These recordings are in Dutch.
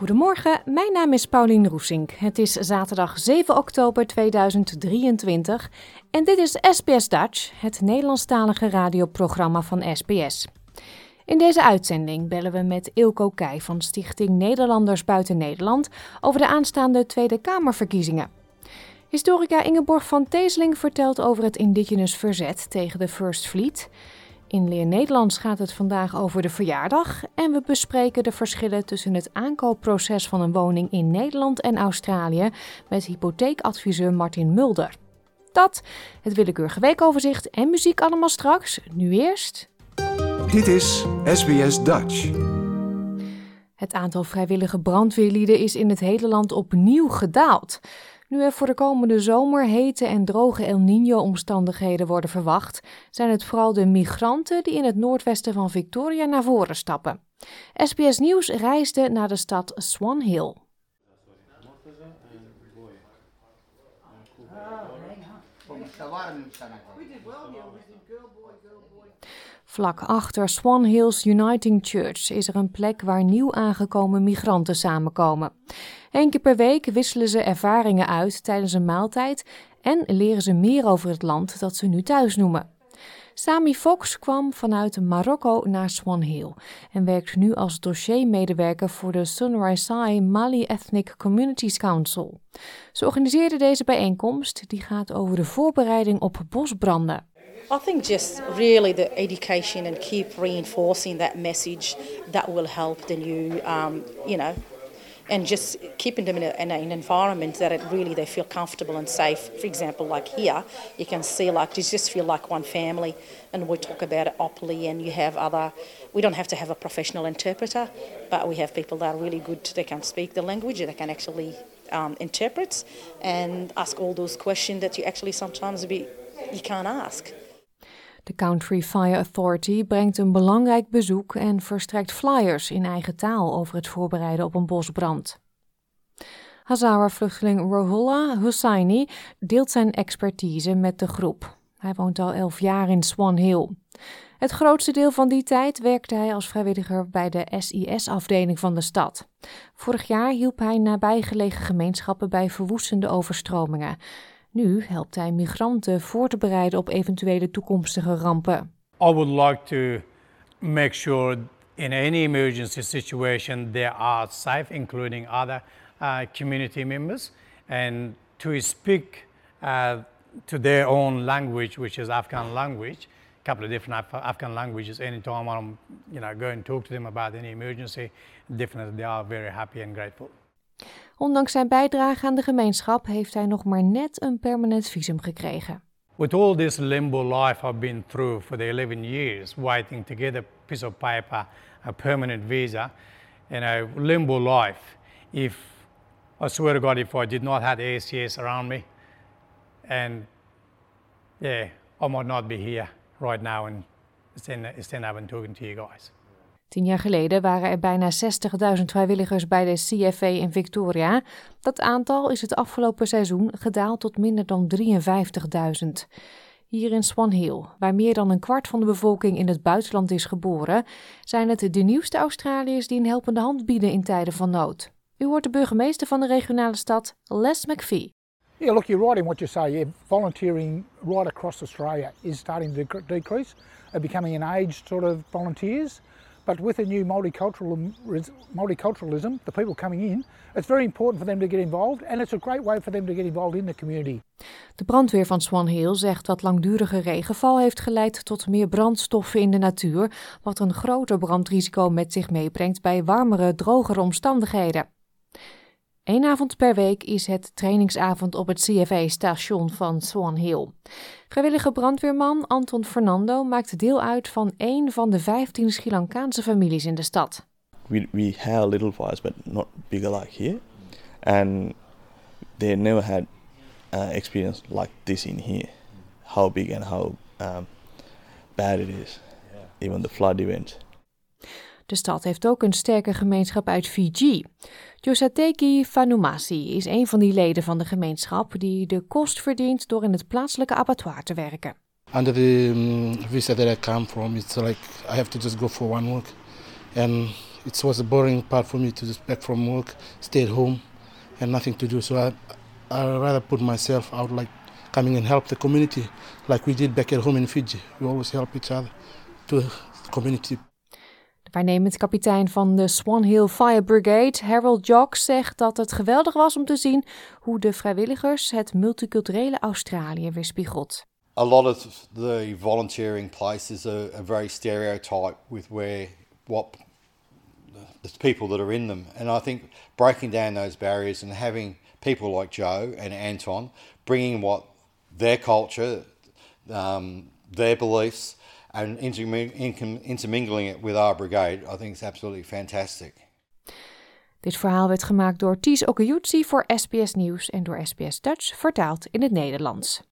Goedemorgen, mijn naam is Paulien Roesink. Het is zaterdag 7 oktober 2023 en dit is SBS Dutch, het Nederlandstalige radioprogramma van SBS. In deze uitzending bellen we met Ilko Keij van Stichting Nederlanders Buiten Nederland over de aanstaande Tweede Kamerverkiezingen. Historica Ingeborg van Teeseling vertelt over het indigenous verzet tegen de First Fleet. In Leer Nederlands gaat het vandaag over de verjaardag en we bespreken de verschillen tussen het aankoopproces van een woning in Nederland en Australië met hypotheekadviseur Martin Mulder. Dat, het willekeurige weekoverzicht en muziek allemaal straks. Nu eerst. Dit is SBS Dutch. Het aantal vrijwillige brandweerlieden is in het hele land opnieuw gedaald. Nu er voor de komende zomer hete en droge El Niño-omstandigheden worden verwacht, zijn het vooral de migranten die in het noordwesten van Victoria naar voren stappen. SBS Nieuws reisde naar de stad Swan Hill. Vlak achter Swan Hills Uniting Church is er een plek waar nieuw aangekomen migranten samenkomen. Eén keer per week wisselen ze ervaringen uit tijdens een maaltijd en leren ze meer over het land dat ze nu thuis noemen. Sami Fox kwam vanuit Marokko naar Swan Hill en werkt nu als dossiermedewerker voor de Sunrisai Mali Ethnic Communities Council. Ze organiseerde deze bijeenkomst die gaat over de voorbereiding op bosbranden. I think just really the education and keep reinforcing that message that will help the new, um, you know, and just keeping them in, a, in, an environment that it really they feel comfortable and safe. For example, like here, you can see like you just feel like one family, and we talk about it openly. And you have other, we don't have to have a professional interpreter, but we have people that are really good. They can speak the language, they can actually um, interpret and ask all those questions that you actually sometimes be you can't ask. De Country Fire Authority brengt een belangrijk bezoek en verstrekt flyers in eigen taal over het voorbereiden op een bosbrand. Hazara-vluchteling Rohullah Hussaini deelt zijn expertise met de groep. Hij woont al elf jaar in Swan Hill. Het grootste deel van die tijd werkte hij als vrijwilliger bij de SIS-afdeling van de stad. Vorig jaar hielp hij nabijgelegen gemeenschappen bij verwoestende overstromingen. Nu helpt hij migranten voor te bereiden op eventuele toekomstige rampen. I would like to make sure in any emergency situation they are safe, including other uh, community members, and to speak uh, to their own language, which is Afghan language. A couple of different Af Afghan languages. Anytime I'm, you know, go and talk to them about any emergency, definitely they are very happy and grateful. Ondanks zijn bijdrage aan de gemeenschap heeft hij nog maar net een permanent visum gekregen. With all this limbo life I've been through for the 11 years, waiting to get a piece of paper, a permanent visa, and a limbo life. If I swear to God, if I did not have ACS around me, and yeah, I might not be here right now and stand, stand up and talking to you guys. Tien jaar geleden waren er bijna 60.000 vrijwilligers bij de CFA in Victoria. Dat aantal is het afgelopen seizoen gedaald tot minder dan 53.000. Hier in Swan Hill, waar meer dan een kwart van de bevolking in het buitenland is geboren, zijn het de nieuwste Australiërs die een helpende hand bieden in tijden van nood. U hoort de burgemeester van de regionale stad, Les McPhee. Yeah, look, you're right in what you say. Yeah, volunteering right across Australia is starting to decrease. They're becoming an aged sort of volunteers. But with the new multicultural, multiculturalism, the people coming in, it's very important for them to get involved and it's a great way for them to get involved in the community. De brandweer van Swan Hill zegt dat langdurige regenval heeft geleid tot meer brandstoffen in de natuur, wat een groter brandrisico met zich meebrengt bij warmere, drogere omstandigheden. Eén avond per week is het trainingsavond op het CFA-station van Swan Hill. Vrijwillige brandweerman Anton Fernando maakt deel uit van één van de 15 Sri Lankaanse families in de stad. We, we had little fires, but not bigger like here. And they never had uh, experience like this in here. How big and how um, bad it is. Even the flood event. De stad heeft ook een sterke gemeenschap uit Fiji. Josateki Fanumasi is een van die leden van de gemeenschap die de kost verdient door in het plaatselijke abattoir te werken. Under the um, visa that I come from, it's like I have to just go for one work, and it was a boring part for me to just back from work, stay at home, and nothing to do. So I, I rather put myself out, like coming and help the community, like we did back at home in Fiji. We always help each other to the community. Waarnemend kapitein van de Swan Hill Fire Brigade, Harold Jock, zegt dat het geweldig was om te zien hoe de vrijwilligers het multiculturele Australië weerspiegelt. A lot of the volunteering places are, are very stereotyped with where what the people that are in them, and I think breaking down those barriers and having people like Joe and Anton bringing what their culture, um, their beliefs and intermingling it with our brigade, I think is absolutely fantastic. Dit verhaal werd gemaakt door Ties Okayutsi voor SBS Nieuws en door SBS Dutch vertaald in het Nederlands.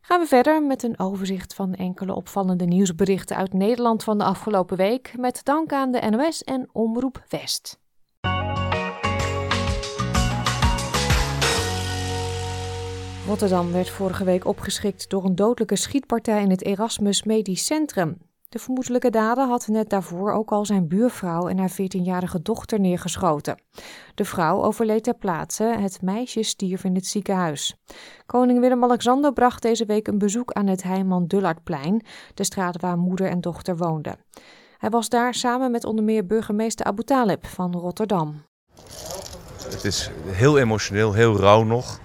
Gaan we verder met een overzicht van enkele opvallende nieuwsberichten uit Nederland van de afgelopen week, met dank aan de NOS en Omroep West. Rotterdam werd vorige week opgeschrikt door een dodelijke schietpartij in het Erasmus Medisch Centrum. De vermoedelijke dader had net daarvoor ook al zijn buurvrouw en haar 14-jarige dochter neergeschoten. De vrouw overleed ter plaatse, het meisje stierf in het ziekenhuis. Koning Willem-Alexander bracht deze week een bezoek aan het Heiman Dullardplein, de straat waar moeder en dochter woonden. Hij was daar samen met onder meer burgemeester Abu Talib van Rotterdam. Het is heel emotioneel, heel rauw nog.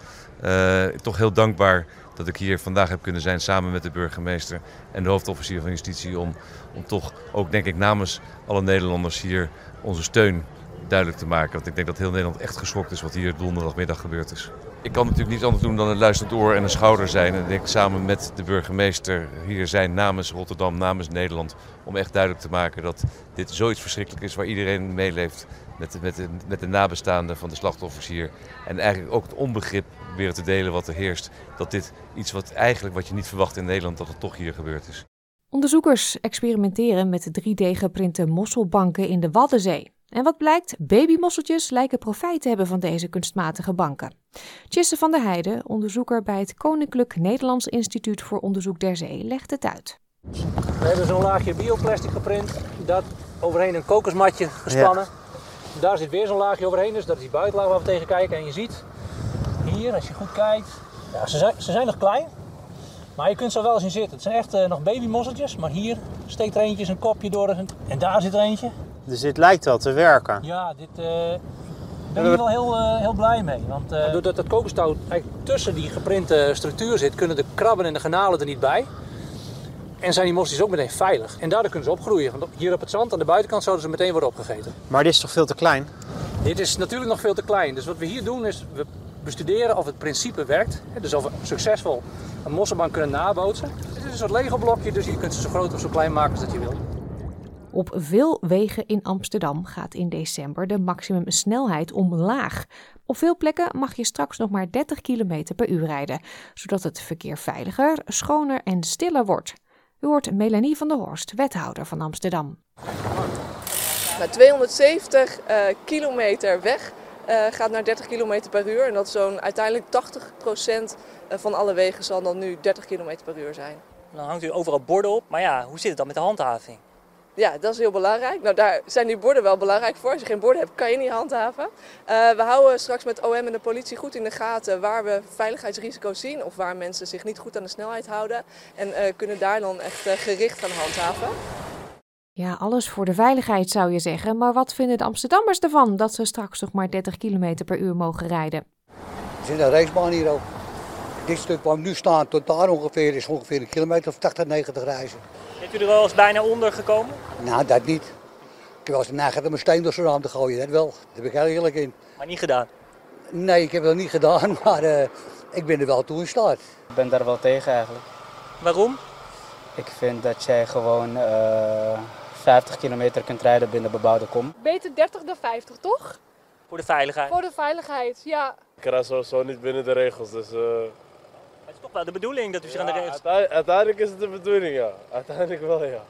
Uh, toch heel dankbaar dat ik hier vandaag heb kunnen zijn samen met de burgemeester en de hoofdofficier van justitie. Om, om toch ook denk ik namens alle Nederlanders hier onze steun duidelijk te maken. Want ik denk dat heel Nederland echt geschokt is wat hier donderdagmiddag gebeurd is. Ik kan natuurlijk niets anders doen dan een luisterend oor en een schouder zijn. En ik denk samen met de burgemeester hier zijn namens Rotterdam, namens Nederland. Om echt duidelijk te maken dat dit zoiets verschrikkelijk is waar iedereen meeleeft met, met, met de nabestaanden van de slachtoffers hier. En eigenlijk ook het onbegrip weer te delen wat er heerst. Dat dit iets wat eigenlijk wat je niet verwacht in Nederland, dat het toch hier gebeurd is. Onderzoekers experimenteren met 3D-geprinte mosselbanken in de Waddenzee. En wat blijkt? Babymosseltjes lijken profijt te hebben van deze kunstmatige banken. Chisse van der Heijden, onderzoeker bij het Koninklijk Nederlands Instituut voor Onderzoek der Zee, legt het uit. We hebben zo'n laagje bioplastic geprint, dat overheen een kokosmatje gespannen. Daar zit weer zo'n laagje overheen, dus dat is die buitenlaag waar we tegen kijken. En je ziet hier, als je goed kijkt, ja, ze, zijn, ze zijn nog klein, maar je kunt ze wel zien zitten. Het zijn echt uh, nog babymosseltjes, maar hier steekt er eentje een kopje door en daar zit er eentje. Dus dit lijkt wel te werken. Ja, dit uh, ben ik wel heel, uh, heel blij mee. Want doordat het kokostouw eigenlijk tussen die geprinte structuur zit, kunnen de krabben en de granalen er niet bij. En zijn die mosseltjes ook meteen veilig. En daardoor kunnen ze opgroeien. Want hier op het zand aan de buitenkant zouden ze meteen worden opgegeten. Maar dit is toch veel te klein? Dit is natuurlijk nog veel te klein. Dus wat we hier doen is, we bestuderen of het principe werkt. Dus of we succesvol een mosselbank kunnen nabootsen. Het is een soort Lego blokje, dus je kunt ze zo groot of zo klein maken als dat je wil. Op veel wegen in Amsterdam gaat in december de maximumsnelheid omlaag. Op veel plekken mag je straks nog maar 30 km per uur rijden, zodat het verkeer veiliger, schoner en stiller wordt. U hoort Melanie van der Horst, wethouder van Amsterdam. Na 270 uh, kilometer weg uh, gaat naar 30 km per uur. En dat zo'n uiteindelijk 80% eh, van alle wegen zal dan nu 30 km per uur zijn. Dan hangt u overal borden op, maar ja, hoe zit het dan met de handhaving? Ja, dat is heel belangrijk. Nou, daar zijn die borden wel belangrijk voor. Als je geen borden hebt, kan je niet handhaven. Uh, we houden straks met OM en de politie goed in de gaten waar we veiligheidsrisico's zien of waar mensen zich niet goed aan de snelheid houden. En uh, kunnen daar dan echt gericht gaan handhaven. Ja, alles voor de veiligheid zou je zeggen. Maar wat vinden de Amsterdammers ervan dat ze straks nog maar 30 km per uur mogen rijden? Er zit een racebaan hier ook. Dit stuk waar we nu staan tot daar ongeveer is ongeveer een kilometer of 80, 90 reizen. Bent u er wel eens bijna onder gekomen? Nou, dat niet. Ik heb wel eens neigend om een steen door zijn raam te gooien, dat wel. Daar ben ik heel eerlijk in. Maar niet gedaan? Nee, ik heb dat niet gedaan, maar uh, ik ben er wel toe in staat. Ik ben daar wel tegen eigenlijk. Waarom? Ik vind dat jij gewoon uh, 50 kilometer kunt rijden binnen bebouwde kom. Beter 30 dan 50, toch? Voor de veiligheid? Voor de veiligheid, ja. Ik rijd sowieso niet binnen de regels, dus... Uh... Het is toch wel de bedoeling dat u zich aan de regels... Uiteindelijk, uiteindelijk is het de bedoeling, ja. Uiteindelijk wel, ja.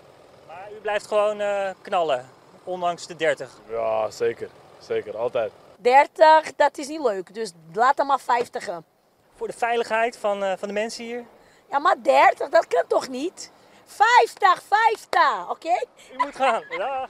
Maar u blijft gewoon uh, knallen, ondanks de 30? Ja, zeker. Zeker, altijd. 30, dat is niet leuk, dus laat hem maar 50 gaan. Voor de veiligheid van, uh, van de mensen hier? Ja, maar 30, dat kan toch niet? 50, 50, oké? Okay? U moet gaan, ja.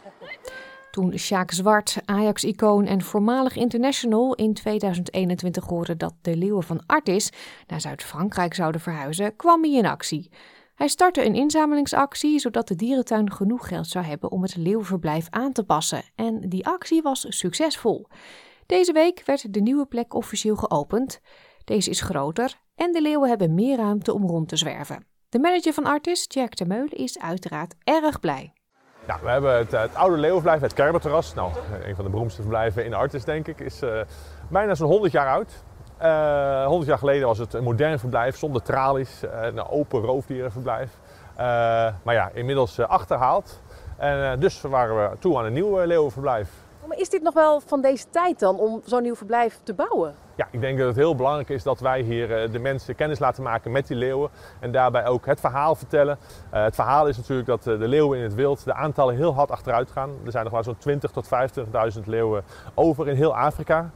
Toen Sjaak Zwart, Ajax-icoon en voormalig international in 2021 hoorde dat de leeuwen van Artis naar Zuid-Frankrijk zouden verhuizen, kwam hij in actie. Hij startte een inzamelingsactie zodat de dierentuin genoeg geld zou hebben om het leeuwverblijf aan te passen. En die actie was succesvol. Deze week werd de nieuwe plek officieel geopend. Deze is groter en de leeuwen hebben meer ruimte om rond te zwerven. De manager van Artis, Jack de Meulen, is uiteraard erg blij. Ja, we hebben het, het oude leeuwenverblijf, het Kerberterras. Nou, een van de beroemdste verblijven in Artis, denk ik. Is uh, bijna zo'n 100 jaar oud. Uh, eh, 100 jaar geleden was het een modern verblijf zonder tralies. Uh, een open roofdierenverblijf. maar ja, inmiddels achterhaald. En dus waren we toe aan een nieuw leeuwenverblijf. Maar is dit nog wel van deze tijd dan om zo'n nieuw verblijf te bouwen? Ja, ik denk dat het heel belangrijk is dat wij hier de mensen kennis laten maken met die leeuwen. En daarbij ook het verhaal vertellen. Uh, het verhaal is natuurlijk dat de leeuwen in het wild, de aantallen heel hard achteruit gaan. Er zijn nog maar zo'n 20 tot 50.000 leeuwen over in heel Afrika.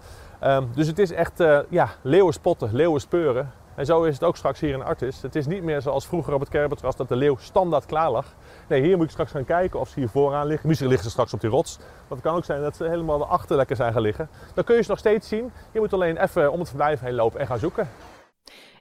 Um, dus het is echt ja, leeuwen spotten, leeuwen speuren. En zo is het ook straks hier in Artis. Het is niet meer zoals vroeger op het Kerbertras dat de leeuw standaard klaar lag. Nee, hier moet ik straks gaan kijken of ze hier vooraan liggen. Misschien liggen ze straks op die rots. Want het kan ook zijn dat ze helemaal erachter lekker zijn gaan liggen. Dan kun je ze nog steeds zien. Je moet alleen even om het verblijf heen lopen en gaan zoeken.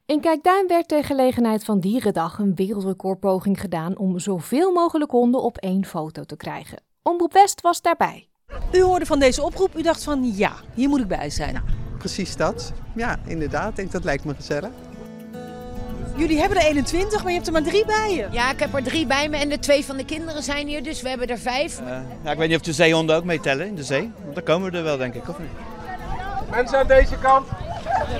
In Kijkduin werd ter gelegenheid van Dierendag een wereldrecordpoging gedaan om zoveel mogelijk honden op één foto te krijgen. Omroep West was daarbij. U hoorde van deze oproep, u dacht van ja, hier moet ik bij zijn. Nou, precies dat. Ja, inderdaad. Ik denk dat lijkt me gezellig. Jullie hebben er 21, maar je hebt er maar drie bij je. Ja, ik heb er drie bij me en de twee van de kinderen zijn hier, dus we hebben er vijf. Uh, ja, ik weet niet of de zeehonden ook meetellen in de zee. Want dan komen we er wel, denk ik, of niet? Mensen aan deze kant.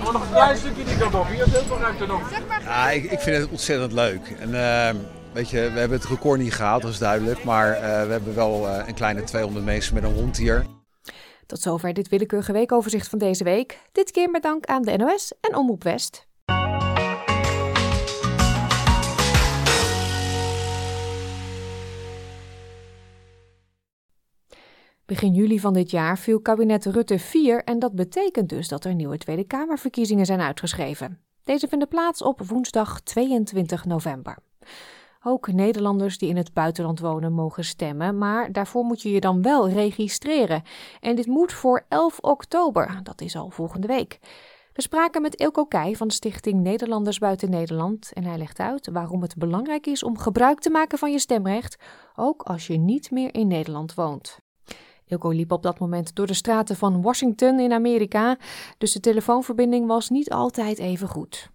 Nog een klein stukje die kant op. Hier is heel veel ruimte nog. Ja, ik, ik vind het ontzettend leuk. En, uh, weet je, we hebben het record niet gehaald, dat is duidelijk. Maar uh, we hebben wel een kleine 200 mensen met een hond hier. Tot zover dit willekeurige weekoverzicht van deze week. Dit keer met dank aan de NOS en Omroep West. Begin juli van dit jaar viel kabinet Rutte 4 en dat betekent dus dat er nieuwe Tweede Kamerverkiezingen zijn uitgeschreven. Deze vinden plaats op woensdag 22 november. Ook Nederlanders die in het buitenland wonen mogen stemmen, maar daarvoor moet je je dan wel registreren. En dit moet voor 11 oktober, dat is al volgende week. We spraken met Ilko Keij van Stichting Nederlanders Buiten Nederland en hij legt uit waarom het belangrijk is om gebruik te maken van je stemrecht, ook als je niet meer in Nederland woont. Ilko liep op dat moment door de straten van Washington in Amerika, dus de telefoonverbinding was niet altijd even goed.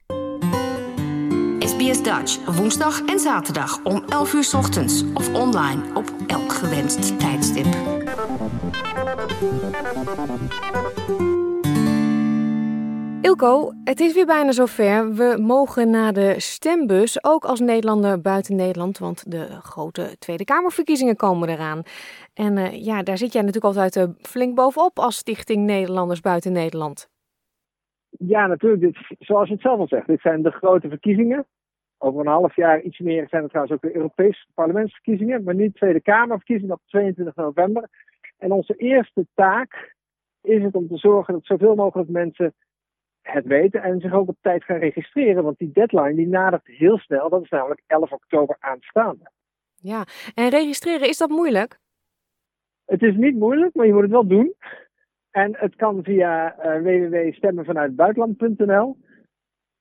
SBS Dutch, woensdag en zaterdag om 11 uur ochtends of online op elk gewenst tijdstip. Ilko, het is weer bijna zover. We mogen naar de stembus, ook als Nederlander buiten Nederland, want de grote Tweede Kamerverkiezingen komen eraan. En uh, ja, daar zit jij natuurlijk altijd uh, flink bovenop als Stichting Nederlanders buiten Nederland. Ja, natuurlijk. Dit, zoals je het zelf al zegt, dit zijn de grote verkiezingen. Over een half jaar, iets meer, zijn het trouwens ook de Europese parlementsverkiezingen, maar niet Tweede Kamerverkiezingen op 22 november. En onze eerste taak is het om te zorgen dat zoveel mogelijk mensen het weten en zich ook op tijd gaan registreren. Want die deadline die nadert heel snel. Dat is namelijk 11 oktober aanstaande. Ja, en registreren, is dat moeilijk? Het is niet moeilijk, maar je moet het wel doen. En het kan via uh, www.stemmenvanuitbuitenland.nl.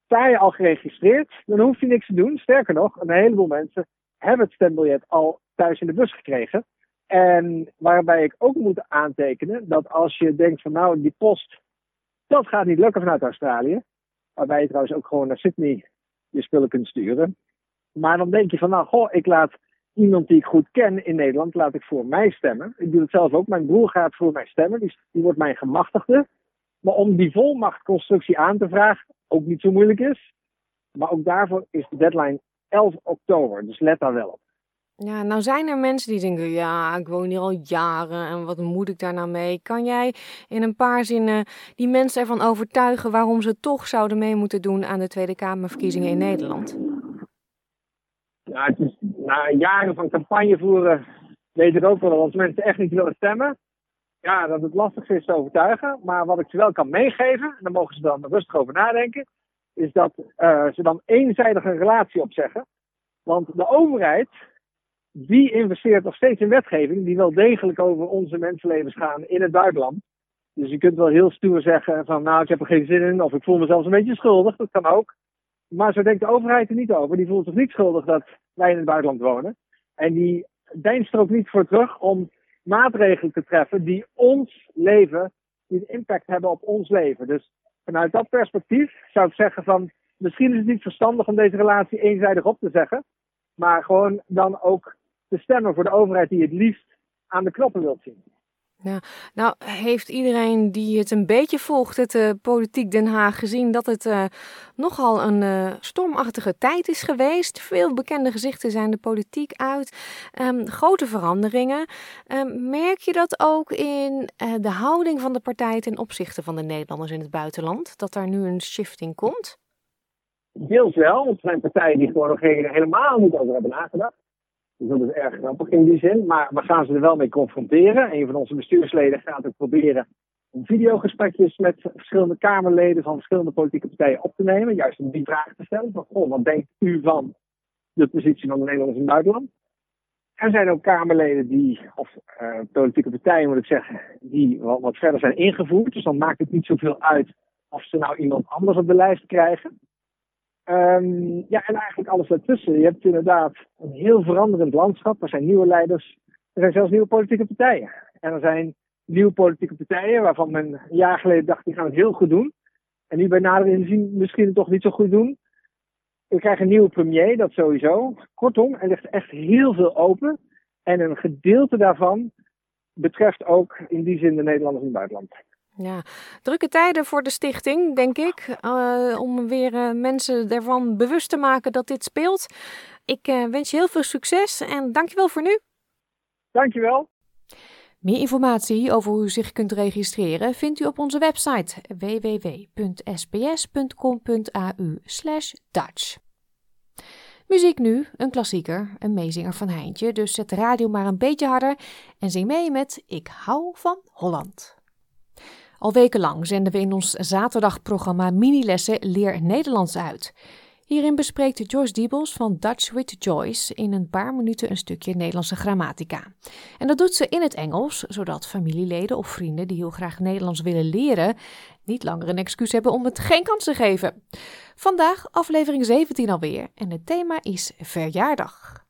Sta je al geregistreerd, dan hoef je niks te doen. Sterker nog, een heleboel mensen hebben het stembiljet al thuis in de bus gekregen. En waarbij ik ook moet aantekenen dat als je denkt van nou, die post, dat gaat niet lukken vanuit Australië. Waarbij je trouwens ook gewoon naar Sydney je spullen kunt sturen. Maar dan denk je van nou, goh, ik laat iemand die ik goed ken in Nederland, laat ik voor mij stemmen. Ik doe het zelf ook. Mijn broer gaat voor mij stemmen. Die, die wordt mijn gemachtigde. Maar om die volmachtconstructie aan te vragen, ook niet zo moeilijk is. Maar ook daarvoor is de deadline 11 oktober. Dus let daar wel op. Ja, nou zijn er mensen die denken, ja, ik woon hier al jaren en wat moet ik daar nou mee? Kan jij in een paar zinnen die mensen ervan overtuigen waarom ze toch zouden mee moeten doen aan de Tweede Kamerverkiezingen in Nederland? Ja, na jaren van campagne voeren weet ik ook wel dat als mensen echt niet willen stemmen, ja, dat het lastig is te overtuigen. Maar wat ik ze wel kan meegeven, en daar mogen ze dan rustig over nadenken, is dat uh, ze dan eenzijdig een relatie opzeggen. Want de overheid, die investeert nog steeds in wetgeving die wel degelijk over onze mensenlevens gaan in het buitenland. Dus je kunt wel heel stoer zeggen van nou ik heb er geen zin in of ik voel me zelfs een beetje schuldig, dat kan ook. Maar zo denkt de overheid er niet over. Die voelt zich niet schuldig dat wij in het buitenland wonen. En die deinst er ook niet voor terug om maatregelen te treffen die ons leven, die impact hebben op ons leven. Dus vanuit dat perspectief zou ik zeggen van misschien is het niet verstandig om deze relatie eenzijdig op te zeggen. Maar gewoon dan ook te stemmen voor de overheid die het liefst aan de knoppen wilt zien. Nou heeft iedereen die het een beetje volgt, het uh, politiek Den Haag, gezien dat het uh, nogal een uh, stormachtige tijd is geweest. Veel bekende gezichten zijn de politiek uit. Um, grote veranderingen. Um, merk je dat ook in de houding van de partij ten opzichte van de Nederlanders in het buitenland? Dat daar nu een shifting komt? Deels wel, want er zijn partijen die gewoon nog helemaal niet over hebben nagedacht. Dat is erg grappig in die zin. Maar we gaan ze er wel mee confronteren. Een van onze bestuursleden gaat ook proberen om videogesprekjes met verschillende Kamerleden van verschillende politieke partijen op te nemen. Juist om die vraag te stellen. Van, wat denkt u van de positie van de Nederlanders in het buitenland? Er zijn ook Kamerleden die, of uh, politieke partijen moet ik zeggen, die wat, wat verder zijn ingevoerd. Dus dan maakt het niet zoveel uit of ze nou iemand anders op de lijst krijgen. Um, ja, en eigenlijk alles ertussen. Je hebt inderdaad een heel veranderend landschap. Er zijn nieuwe leiders. Er zijn zelfs nieuwe politieke partijen. En er zijn nieuwe politieke partijen waarvan men een jaar geleden dacht, die gaan het heel goed doen. En nu bij nader inzien misschien het toch niet zo goed doen. We krijgen een nieuwe premier, dat sowieso. Kortom, er ligt echt heel veel open. En een gedeelte daarvan betreft ook in die zin de Nederlanders in het buitenland. Ja, drukke tijden voor de stichting, denk ik. Uh, om weer uh, mensen ervan bewust te maken dat dit speelt. Ik uh, wens je heel veel succes en dankjewel voor nu. Dankjewel. Meer informatie over hoe u zich kunt registreren vindt u op onze website www.sbs.com.au/dutch. Muziek nu, een klassieker, een meezinger van Heintje, dus zet de radio maar een beetje harder en zing mee met Ik hou van Holland. Al wekenlang zenden we in ons zaterdagprogramma minilessen Leer Nederlands uit. Hierin bespreekt Joyce Diebels van Dutch with Joyce in een paar minuten een stukje Nederlandse grammatica. En dat doet ze in het Engels, zodat familieleden of vrienden die heel graag Nederlands willen leren, niet langer een excuus hebben om het geen kans te geven. Vandaag aflevering 17 alweer en het thema is verjaardag.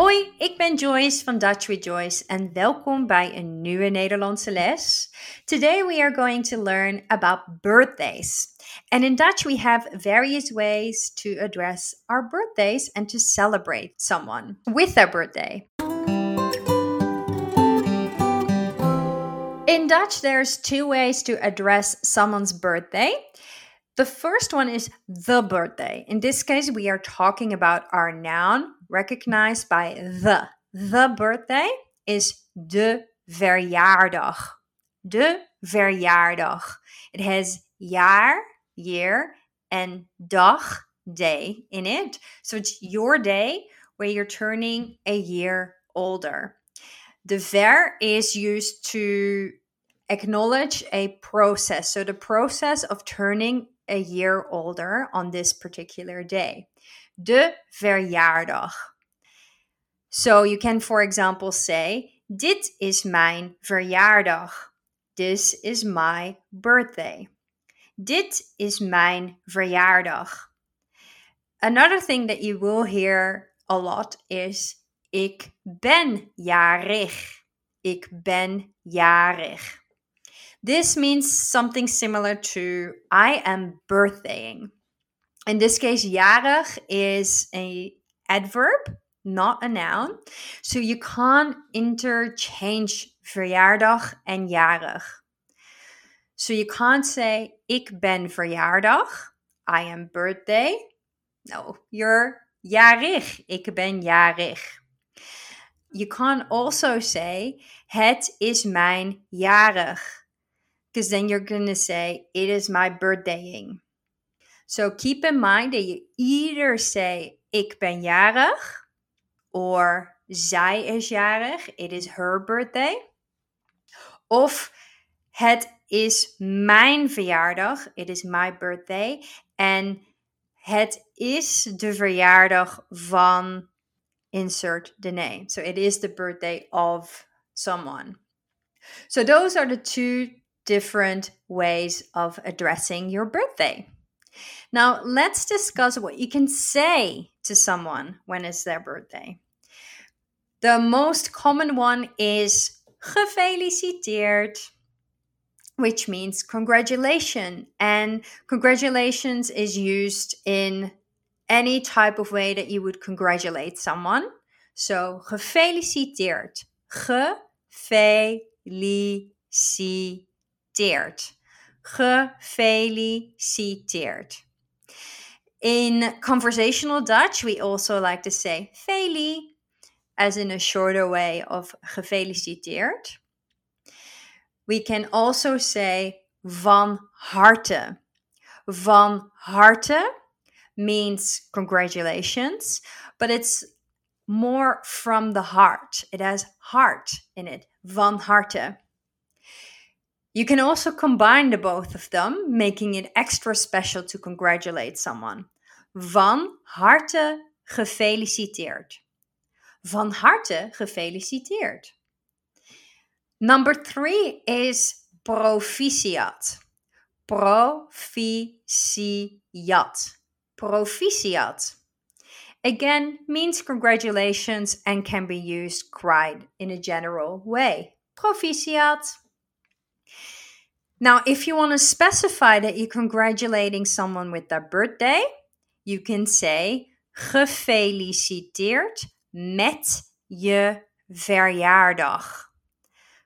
Hoi, ik ben Joyce van Dutch with Joyce en welkom bij een nieuwe Nederlandse les. Today we are going to learn about birthdays. And in Dutch we have various ways to address our birthdays and to celebrate someone with their birthday. In Dutch there's two ways to address someone's birthday. The first one is the birthday. In this case, we are talking about our noun recognized by the. The birthday is de verjaardag. De verjaardag. It has jaar, year, and dag, day in it. So it's your day where you're turning a year older. The ver is used to acknowledge a process. So the process of turning a year older on this particular day. De verjaardag. So you can, for example, say, Dit is mijn verjaardag. This is my birthday. Dit is mijn verjaardag. Another thing that you will hear a lot is ik ben jarig. Ik ben jarig. This means something similar to I am birthdaying. In this case, jarig is a adverb, not a noun. So you can't interchange verjaardag and jarig. So you can't say ik ben verjaardag, I am birthday. No, you're jarig, ik ben jarig. You can also say het is mijn jarig. Because then you're going to say it is my birthdaying. So keep in mind that you either say ik ben jarig or zij is jarig, it is her birthday. Of het is mijn verjaardag, it is my birthday. En het is de verjaardag van insert the name. So it is the birthday of someone. So those are the two different ways of addressing your birthday. Now, let's discuss what you can say to someone when it's their birthday. The most common one is gefeliciteerd, which means congratulation. And congratulations is used in any type of way that you would congratulate someone. So, gefeliciteerd. Gefeliciteerd. Gefeliciteerd. In conversational Dutch, we also like to say feli, as in a shorter way of gefeliciteerd. We can also say van harte. Van harte means congratulations, but it's more from the heart. It has heart in it. Van harte. You can also combine the both of them, making it extra special to congratulate someone. Van harte gefeliciteerd. Van harte gefeliciteerd. Number three is proficiat. Proficiat. Proficiat. Again, means congratulations and can be used quite in a general way. Proficiat. Now, if you want to specify that you're congratulating someone with their birthday, you can say gefeliciteerd met je verjaardag.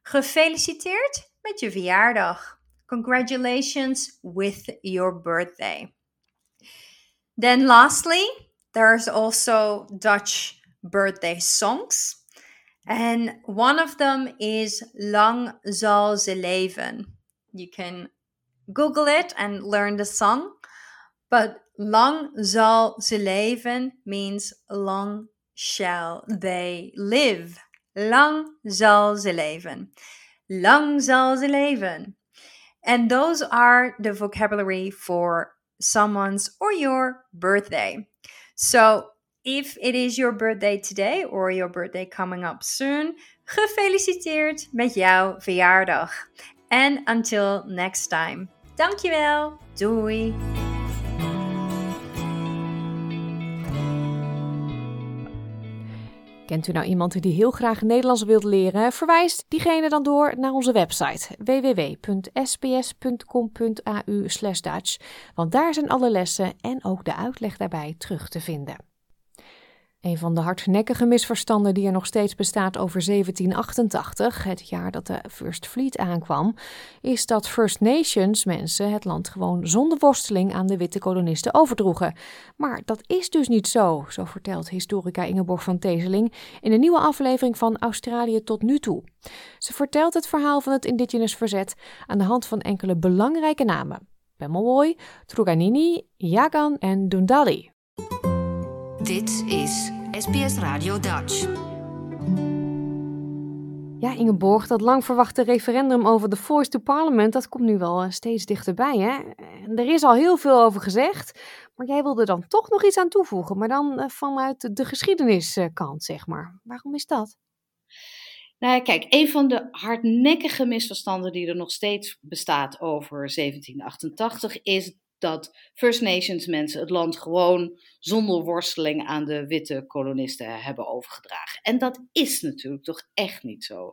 Gefeliciteerd met je verjaardag. Congratulations with your birthday. Then, lastly, there's also Dutch birthday songs. And one of them is Lang zal ze leven. You can Google it and learn the song. But Lang zal ze leven means long shall they live. Lang zal ze leven. Lang zal ze leven. And those are the vocabulary for someone's or your birthday. So if it is your birthday today or your birthday coming up soon, gefeliciteerd met jouw verjaardag. And until next time. Dankjewel. Doei. Kent u nou iemand die heel graag Nederlands wilt leren? Verwijs diegene dan door naar onze website www.sbs.com.au/dutch, want daar zijn alle lessen en ook de uitleg daarbij terug te vinden. Een van de hardnekkige misverstanden die er nog steeds bestaat over 1788, het jaar dat de First Fleet aankwam, is dat First Nations mensen het land gewoon zonder worsteling aan de witte kolonisten overdroegen. Maar dat is dus niet zo, zo vertelt historica Ingeborg van Teeseling in een nieuwe aflevering van Australië tot nu toe. Ze vertelt het verhaal van het indigenous verzet aan de hand van enkele belangrijke namen: Pemulwuy, Truganini, Yagan en Dundalli. Dit is SBS Radio Dutch. Ja, Ingeborg, dat lang verwachte referendum over de Voice to Parliament, dat komt nu wel eh, steeds dichterbij. Hè? Er is al heel veel over gezegd, Maar jij wilde dan toch nog iets aan toevoegen, maar dan uh, vanuit de geschiedeniskant, zeg maar. Waarom is dat? Nou ja, kijk, een van de hardnekkige misverstanden die er nog steeds bestaat over 1788 is dat First Nations mensen het land gewoon zonder worsteling aan de witte kolonisten hebben overgedragen. En dat is natuurlijk toch echt niet zo.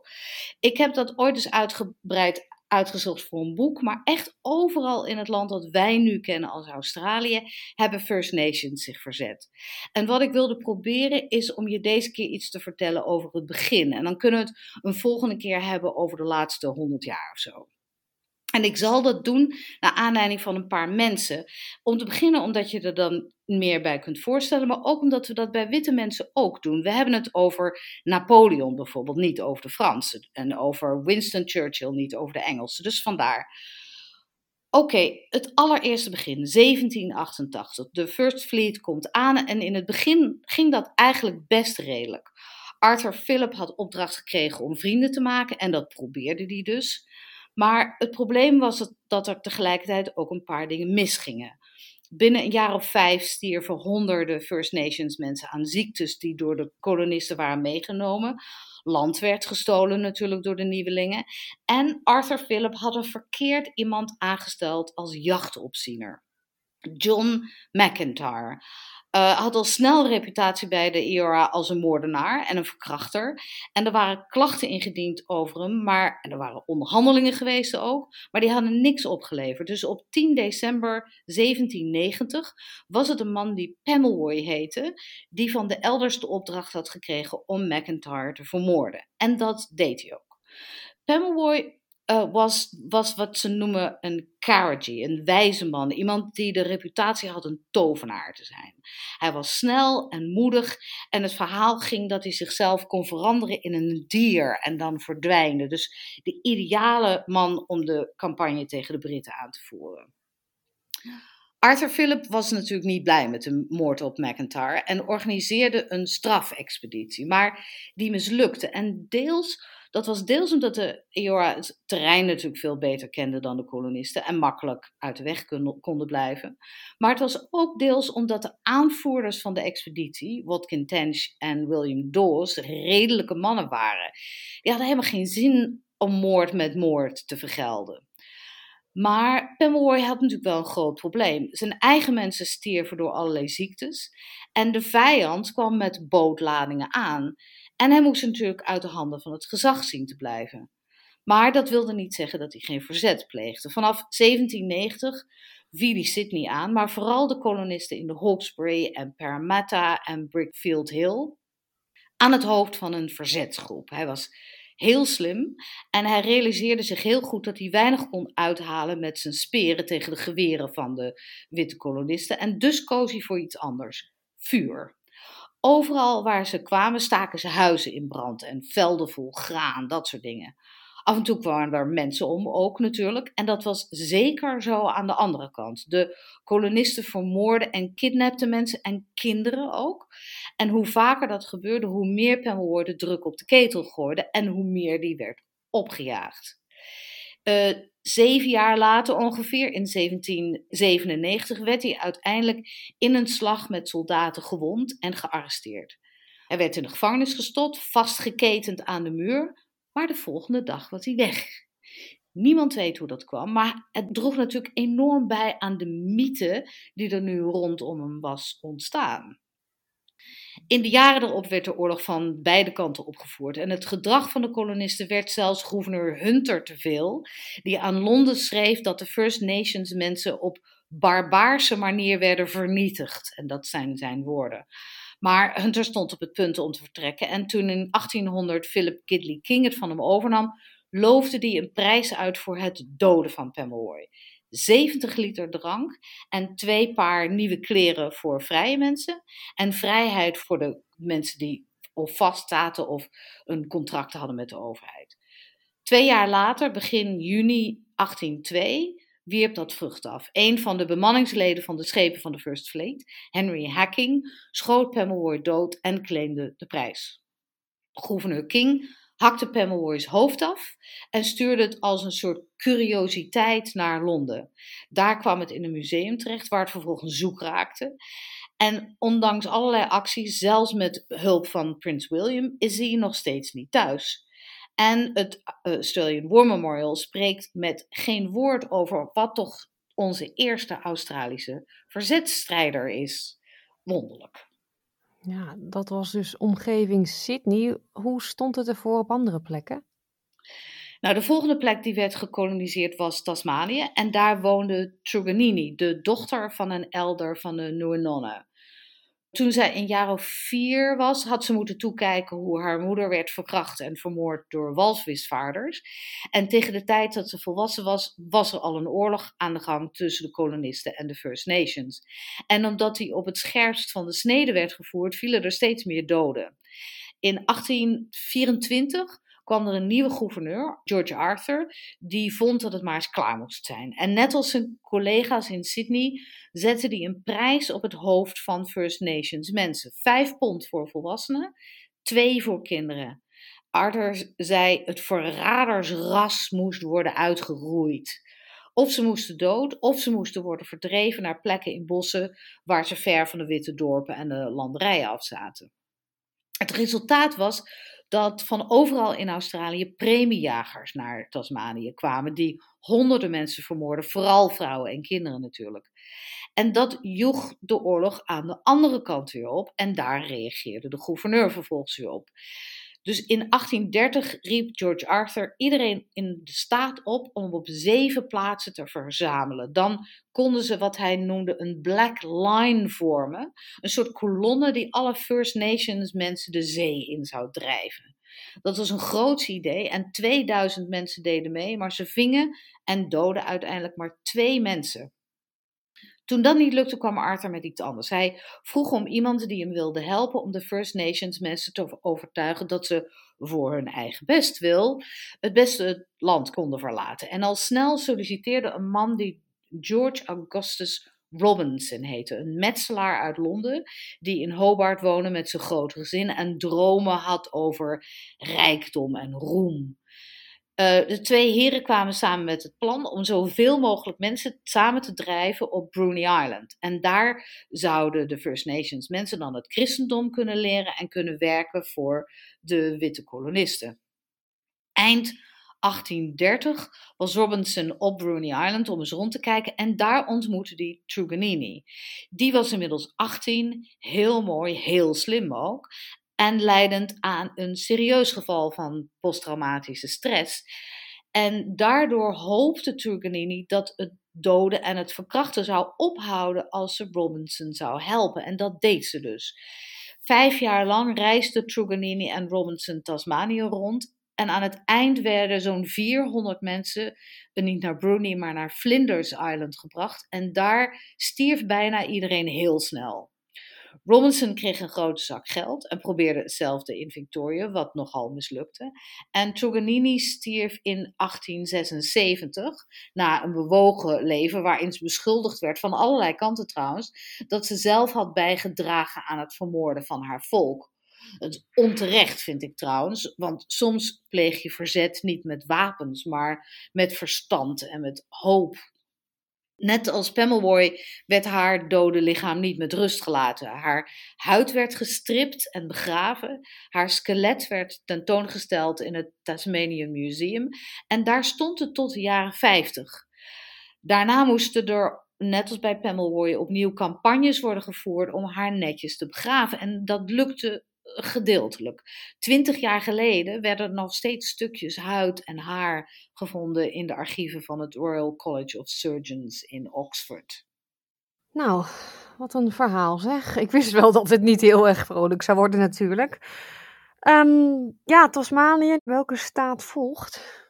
Ik heb dat ooit eens uitgebreid uitgezocht voor een boek, maar echt overal in het land dat wij nu kennen als Australië, hebben First Nations zich verzet. En wat ik wilde proberen is om je deze keer iets te vertellen over het begin. En dan kunnen we het een volgende keer hebben over de laatste honderd jaar of zo. En ik zal dat doen naar aanleiding van een paar mensen. Om te beginnen omdat je er dan meer bij kunt voorstellen, maar ook omdat we dat bij witte mensen ook doen. We hebben het over Napoleon bijvoorbeeld, niet over de Fransen. En over Winston Churchill, niet over de Engelsen. Dus vandaar. Oké, het allereerste begin, 1788. De First Fleet komt aan en in het begin ging dat eigenlijk best redelijk. Arthur Phillip had opdracht gekregen om vrienden te maken en dat probeerde hij dus. Maar het probleem was dat er tegelijkertijd ook een paar dingen misgingen. Binnen een jaar of vijf stierven honderden First Nations mensen aan ziektes die door de kolonisten waren meegenomen. Land werd gestolen natuurlijk door de nieuwelingen. En Arthur Phillip had een verkeerd iemand aangesteld als jachtopziener. John McIntyre. Uh, had al snel reputatie bij de IORA als een moordenaar en een verkrachter. En er waren klachten ingediend over hem, maar en er waren onderhandelingen geweest ook, maar die hadden niks opgeleverd. Dus op 10 december 1790 was het een man die Pemmelwoy heette, die van de elders de opdracht had gekregen om McIntyre te vermoorden. En dat deed hij ook. Pemmelwoy uh, was, was wat ze noemen een Karaji, een wijze man. Iemand die de reputatie had een tovenaar te zijn. Hij was snel en moedig en het verhaal ging dat hij zichzelf kon veranderen in een dier en dan verdwijnen. Dus de ideale man om de campagne tegen de Britten aan te voeren. Arthur Phillip was natuurlijk niet blij met de moord op McIntyre en organiseerde een strafexpeditie, maar die mislukte. En deels dat was deels omdat de Eora het terrein natuurlijk veel beter kende dan de kolonisten en makkelijk uit de weg konden blijven. Maar het was ook deels omdat de aanvoerders van de expeditie, Watkin Tench en William Dawes, redelijke mannen waren. Die hadden helemaal geen zin om moord met moord te vergelden. Maar Pomeroy had natuurlijk wel een groot probleem. Zijn eigen mensen stierven door allerlei ziektes. En de vijand kwam met bootladingen aan. En hij moest natuurlijk uit de handen van het gezag zien te blijven. Maar dat wilde niet zeggen dat hij geen verzet pleegde. Vanaf 1790 viel hij Sydney aan, maar vooral de kolonisten in de Hawkesbury en Parramatta en Brickfield Hill aan het hoofd van een verzetsgroep. Hij was heel slim en hij realiseerde zich heel goed dat hij weinig kon uithalen met zijn speren tegen de geweren van de witte kolonisten en dus koos hij voor iets anders: vuur. Overal waar ze kwamen staken ze huizen in brand en velden vol graan, dat soort dingen. Af en toe kwamen er mensen om ook natuurlijk. En dat was zeker zo aan de andere kant. De kolonisten vermoorden en kidnapten mensen en kinderen ook. En hoe vaker dat gebeurde, hoe meer Pemmelwoord druk op de ketel gooide en hoe meer die werd opgejaagd. Uh, zeven jaar later ongeveer, in 1797, werd hij uiteindelijk in een slag met soldaten gewond en gearresteerd. Hij werd in de gevangenis gestopt, vastgeketend aan de muur, maar de volgende dag was hij weg. Niemand weet hoe dat kwam, maar het droeg natuurlijk enorm bij aan de mythe die er nu rondom hem was ontstaan. In de jaren erop werd de oorlog van beide kanten opgevoerd. En het gedrag van de kolonisten werd zelfs gouverneur Hunter te veel, die aan Londen schreef dat de First Nations mensen op barbaarse manier werden vernietigd. En dat zijn zijn woorden. Maar Hunter stond op het punt om te vertrekken. En toen in 1800 Philip Kidley King het van hem overnam, loofde hij een prijs uit voor het doden van Pomeroy. 70 liter drank en twee paar nieuwe kleren voor vrije mensen. En vrijheid voor de mensen die of vast zaten of een contract hadden met de overheid. Twee jaar later, begin juni 1802, wierp dat vrucht af. Een van de bemanningsleden van de schepen van de First Fleet, Henry Hacking, schoot Pomeroy dood en claimde de prijs. Gouverneur King hakte Pemmelwoy's hoofd af en stuurde het als een soort curiositeit naar Londen. Daar kwam het in een museum terecht, waar het vervolgens zoek raakte. En ondanks allerlei acties, zelfs met hulp van Prins William, is hij nog steeds niet thuis. En het uh, Australian War Memorial spreekt met geen woord over wat toch onze eerste Australische verzetstrijder is. Wonderlijk. Ja, dat was dus omgeving Sydney. Hoe stond het ervoor op andere plekken? Nou, de volgende plek die werd gekoloniseerd was Tasmanië. En daar woonde Truganini, de dochter van een elder van de Nuenonne. Toen zij een jaar of vier was, had ze moeten toekijken hoe haar moeder werd verkracht en vermoord door walvisvaarders. En tegen de tijd dat ze volwassen was, was er al een oorlog aan de gang tussen de kolonisten en de First Nations. En omdat die op het scherpst van de snede werd gevoerd, vielen er steeds meer doden. In 1824 kwam er een nieuwe gouverneur, George Arthur, die vond dat het maar eens klaar moest zijn. En net als zijn collega's in Sydney zette hij een prijs op het hoofd van First Nations mensen. Vijf pond voor volwassenen, twee voor kinderen. Arthur zei het verradersras moest worden uitgeroeid. Of ze moesten dood, of ze moesten worden verdreven naar plekken in bossen waar ze ver van de witte dorpen en de landerijen afzaten. Het resultaat was dat van overal in Australië premiejagers naar Tasmanië kwamen, die honderden mensen vermoorden, vooral vrouwen en kinderen natuurlijk. En dat joeg de oorlog aan de andere kant weer op en daar reageerde de gouverneur vervolgens weer op. Dus in 1830 riep George Arthur iedereen in de staat op om op zeven plaatsen te verzamelen. Dan konden ze wat hij noemde een black line vormen. Een soort kolonne die alle First Nations mensen de zee in zou drijven. Dat was een groot idee en 2000 mensen deden mee, maar ze vingen en doden uiteindelijk maar twee mensen. Toen dat niet lukte, kwam Arthur met iets anders. Hij vroeg om iemand die hem wilde helpen om de First Nations mensen te overtuigen dat ze voor hun eigen bestwil het beste het land konden verlaten. En al snel solliciteerde een man die George Augustus Robinson heette, een metselaar uit Londen, die in Hobart woonde met zijn groot gezin en dromen had over rijkdom en roem. Uh, de twee heren kwamen samen met het plan om zoveel mogelijk mensen samen te drijven op Bruny Island. En daar zouden de First Nations mensen dan het christendom kunnen leren en kunnen werken voor de witte kolonisten. Eind 1830 was Robinson op Bruny Island om eens rond te kijken en daar ontmoette hij Truganini. Die was inmiddels 18, heel mooi, heel slim ook en leidend aan een serieus geval van posttraumatische stress. En daardoor hoopte Truganini dat het doden en het verkrachten zou ophouden als ze Robinson zou helpen. En dat deed ze dus. Vijf jaar lang reisden Truganini en Robinson Tasmanië rond. En aan het eind werden zo'n 400 mensen niet naar Brunei, maar naar Flinders Island gebracht. En daar stierf bijna iedereen heel snel. Robinson kreeg een grote zak geld en probeerde hetzelfde in Victoria, wat nogal mislukte. En Truganini stierf in 1876 na een bewogen leven waarin ze beschuldigd werd van allerlei kanten trouwens, dat ze zelf had bijgedragen aan het vermoorden van haar volk. Het onterecht vind ik trouwens, want soms pleeg je verzet niet met wapens, maar met verstand en met hoop Net als Pemmelwoy werd haar dode lichaam niet met rust gelaten. Haar huid werd gestript en begraven. Haar skelet werd tentoongesteld in het Tasmanian Museum. En daar stond het tot de jaren 50. Daarna moesten er, net als bij Pemmelwoy, opnieuw campagnes worden gevoerd om haar netjes te begraven. En dat lukte gedeeltelijk. Twintig jaar geleden werden nog steeds stukjes huid en haar gevonden in de archieven van het Royal College of Surgeons in Oxford. Nou, wat een verhaal zeg. Ik wist wel dat het niet heel erg vrolijk zou worden natuurlijk. Um, ja, Tasmanië, welke staat volgt?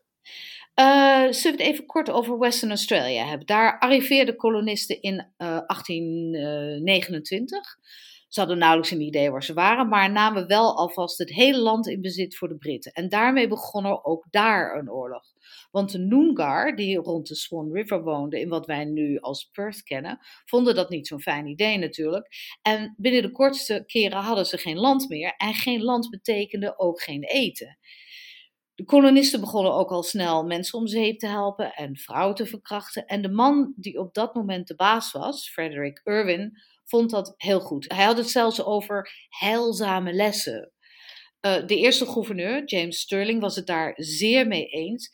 Uh, zullen we het even kort over Western Australia hebben? Daar arriveerden kolonisten in uh, eh, 1829. Ze hadden nauwelijks een idee waar ze waren, maar namen wel alvast het hele land in bezit voor de Britten. En daarmee begon er ook daar een oorlog. Want de Noongar, die rond de Swan River woonden, in wat wij nu als Perth kennen, vonden dat niet zo'n fijn idee natuurlijk. En binnen de kortste keren hadden ze geen land meer. En geen land betekende ook geen eten. De kolonisten begonnen ook al snel mensen om zeep te helpen en vrouwen te verkrachten. En de man die op dat moment de baas was, Frederick Irwin, vond dat heel goed. Hij had het zelfs over heilzame lessen. Uh, de eerste gouverneur, James Sterling, was het daar zeer mee eens.